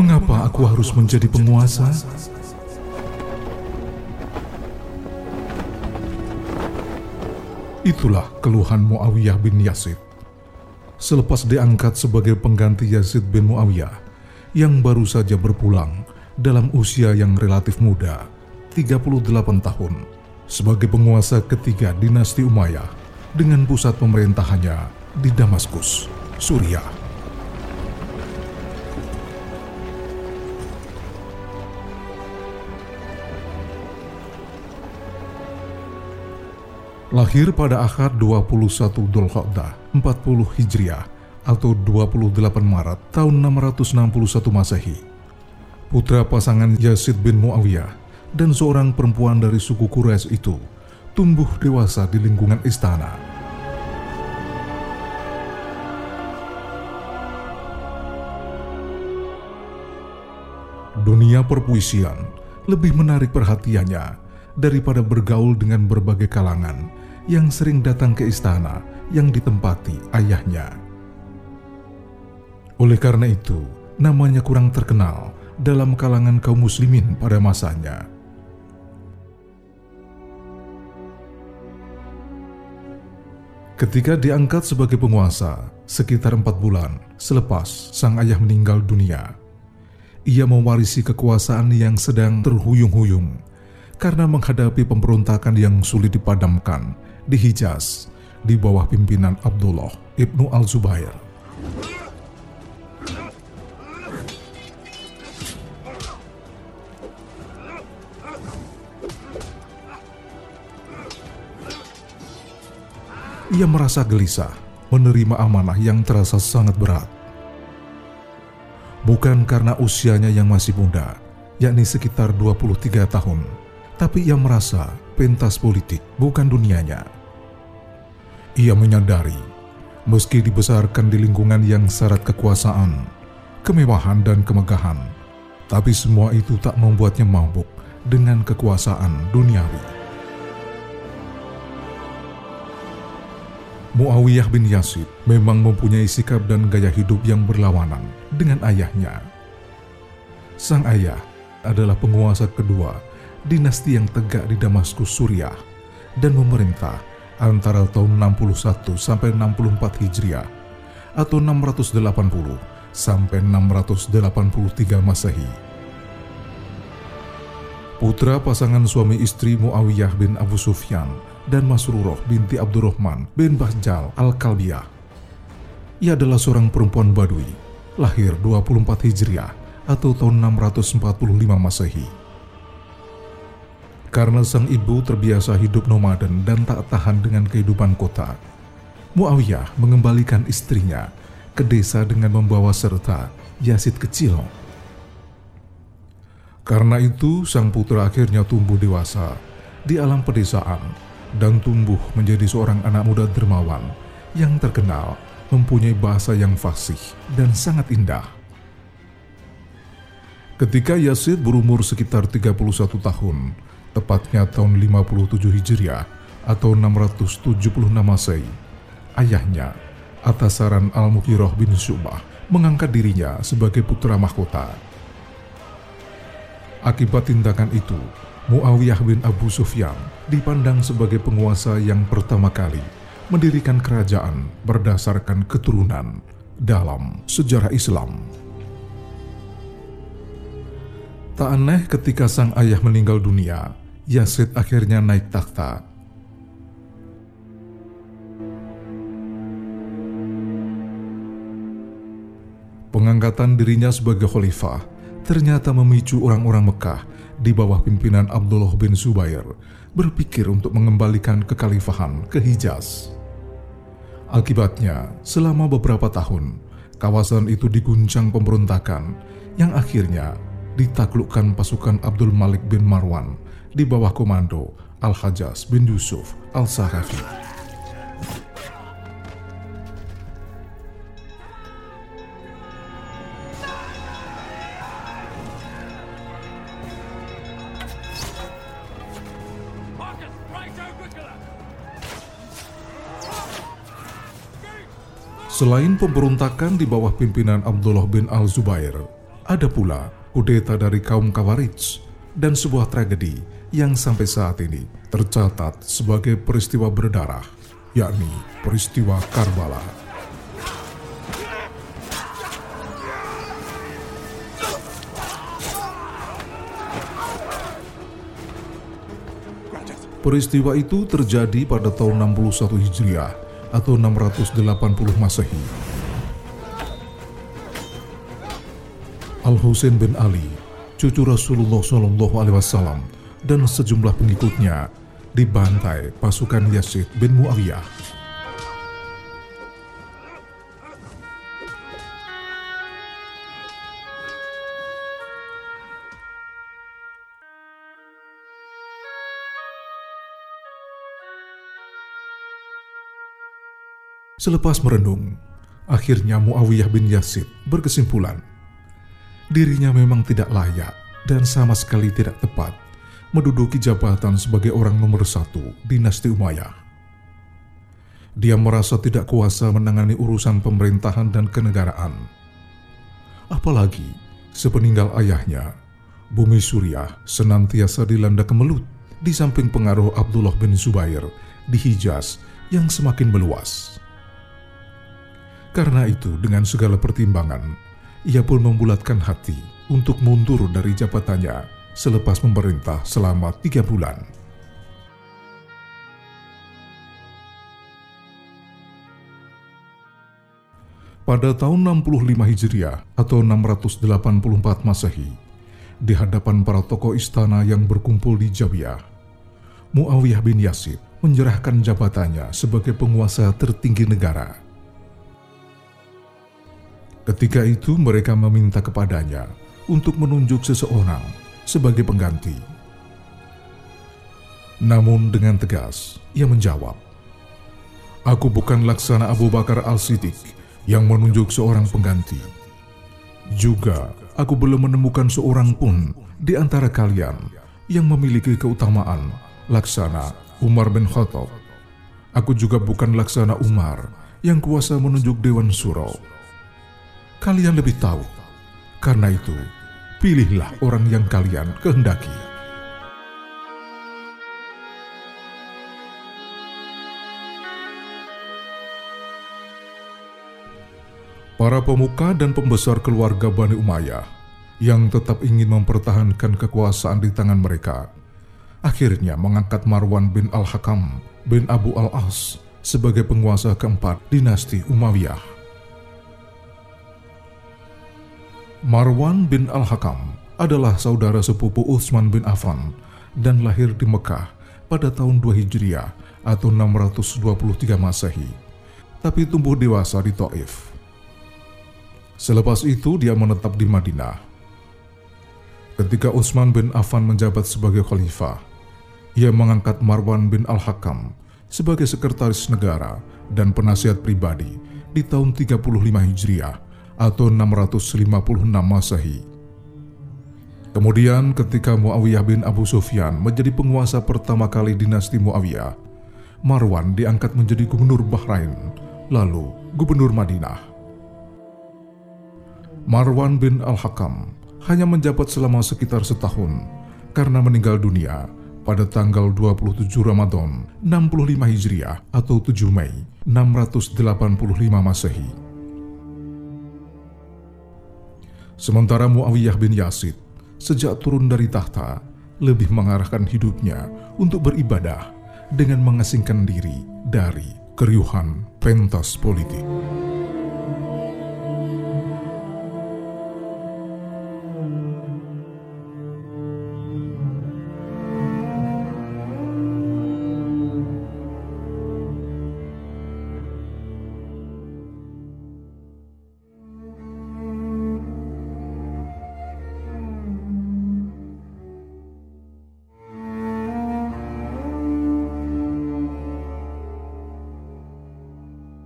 Mengapa aku harus menjadi penguasa? Itulah keluhan Muawiyah bin Yazid. Selepas diangkat sebagai pengganti Yazid bin Muawiyah yang baru saja berpulang dalam usia yang relatif muda, 38 tahun, sebagai penguasa ketiga dinasti Umayyah dengan pusat pemerintahannya di Damaskus, Suriah. Lahir pada akhir 21 Dzulqa'dah 40 Hijriah atau 28 Maret tahun 661 Masehi. Putra pasangan Yazid bin Muawiyah dan seorang perempuan dari suku Quraisy itu tumbuh dewasa di lingkungan istana. Dunia perpuisian lebih menarik perhatiannya daripada bergaul dengan berbagai kalangan yang sering datang ke istana yang ditempati ayahnya. Oleh karena itu, namanya kurang terkenal dalam kalangan kaum muslimin pada masanya. Ketika diangkat sebagai penguasa, sekitar empat bulan selepas sang ayah meninggal dunia, ia mewarisi kekuasaan yang sedang terhuyung-huyung karena menghadapi pemberontakan yang sulit dipadamkan di Hijaz di bawah pimpinan Abdullah ibnu Al-Zubair. Ia merasa gelisah menerima amanah yang terasa sangat berat. Bukan karena usianya yang masih muda, yakni sekitar 23 tahun, tapi ia merasa pentas politik bukan dunianya ia menyadari, meski dibesarkan di lingkungan yang syarat kekuasaan, kemewahan dan kemegahan, tapi semua itu tak membuatnya mabuk dengan kekuasaan duniawi. Muawiyah bin Yazid memang mempunyai sikap dan gaya hidup yang berlawanan dengan ayahnya. Sang ayah adalah penguasa kedua dinasti yang tegak di Damaskus Suriah dan memerintah antara tahun 61 sampai 64 Hijriah atau 680 sampai 683 Masehi. Putra pasangan suami istri Muawiyah bin Abu Sufyan dan Masruroh binti Abdurrahman bin Bahjal Al-Kalbiyah. Ia adalah seorang perempuan Badui, lahir 24 Hijriah atau tahun 645 Masehi. Karena sang ibu terbiasa hidup nomaden dan tak tahan dengan kehidupan kota, Muawiyah mengembalikan istrinya ke desa dengan membawa serta Yazid kecil. Karena itu, sang putra akhirnya tumbuh dewasa di alam pedesaan dan tumbuh menjadi seorang anak muda dermawan yang terkenal mempunyai bahasa yang fasih dan sangat indah. Ketika Yazid berumur sekitar 31 tahun, tepatnya tahun 57 Hijriah atau 676 Masehi. Ayahnya, atas saran Al-Mughirah bin Syubah, mengangkat dirinya sebagai putra mahkota. Akibat tindakan itu, Muawiyah bin Abu Sufyan dipandang sebagai penguasa yang pertama kali mendirikan kerajaan berdasarkan keturunan dalam sejarah Islam. Tak aneh ketika sang ayah meninggal dunia, Yazid akhirnya naik takhta. Pengangkatan dirinya sebagai khalifah ternyata memicu orang-orang Mekah di bawah pimpinan Abdullah bin Zubair berpikir untuk mengembalikan kekhalifahan ke Hijaz. Akibatnya, selama beberapa tahun, kawasan itu diguncang pemberontakan yang akhirnya ditaklukkan pasukan Abdul Malik bin Marwan di bawah komando Al-Hajjaz bin Yusuf Al-Sahrafi. Selain pemberontakan di bawah pimpinan Abdullah bin Al-Zubair, Ada pula kudeta dari kaum Kawarij dan sebuah tragedi yang sampai saat ini tercatat sebagai peristiwa berdarah, yakni peristiwa Karbala. Peristiwa itu terjadi pada tahun 61 Hijriah atau 680 Masehi. Al Husain bin Ali, cucu Rasulullah Shallallahu Alaihi Wasallam dan sejumlah pengikutnya dibantai pasukan Yazid bin Muawiyah. Selepas merenung, akhirnya Muawiyah bin Yazid berkesimpulan dirinya memang tidak layak dan sama sekali tidak tepat menduduki jabatan sebagai orang nomor satu dinasti Umayyah. Dia merasa tidak kuasa menangani urusan pemerintahan dan kenegaraan. Apalagi sepeninggal ayahnya, bumi Suriah senantiasa dilanda kemelut di samping pengaruh Abdullah bin Zubair di Hijaz yang semakin meluas. Karena itu, dengan segala pertimbangan, ia pun membulatkan hati untuk mundur dari jabatannya selepas memerintah selama tiga bulan. Pada tahun 65 Hijriah atau 684 Masehi, di hadapan para tokoh istana yang berkumpul di Jawiyah, Muawiyah bin Yasid menyerahkan jabatannya sebagai penguasa tertinggi negara Ketika itu mereka meminta kepadanya untuk menunjuk seseorang sebagai pengganti. Namun dengan tegas, ia menjawab, Aku bukan laksana Abu Bakar al-Siddiq yang menunjuk seorang pengganti. Juga aku belum menemukan seorang pun di antara kalian yang memiliki keutamaan laksana Umar bin Khattab. Aku juga bukan laksana Umar yang kuasa menunjuk Dewan Suro kalian lebih tahu. Karena itu, pilihlah orang yang kalian kehendaki. Para pemuka dan pembesar keluarga Bani Umayyah yang tetap ingin mempertahankan kekuasaan di tangan mereka, akhirnya mengangkat Marwan bin Al-Hakam bin Abu Al-As sebagai penguasa keempat dinasti Umayyah. Marwan bin Al-Hakam adalah saudara sepupu Utsman bin Affan dan lahir di Mekah pada tahun 2 Hijriah atau 623 Masehi, tapi tumbuh dewasa di Taif. Selepas itu dia menetap di Madinah. Ketika Utsman bin Affan menjabat sebagai khalifah, ia mengangkat Marwan bin Al-Hakam sebagai sekretaris negara dan penasihat pribadi di tahun 35 Hijriah atau 656 Masehi. Kemudian ketika Muawiyah bin Abu Sufyan menjadi penguasa pertama kali dinasti Muawiyah, Marwan diangkat menjadi gubernur Bahrain, lalu gubernur Madinah. Marwan bin Al-Hakam hanya menjabat selama sekitar setahun karena meninggal dunia pada tanggal 27 Ramadan 65 Hijriah atau 7 Mei 685 Masehi. Sementara Muawiyah bin Yazid sejak turun dari tahta lebih mengarahkan hidupnya untuk beribadah dengan mengasingkan diri dari keriuhan pentas politik.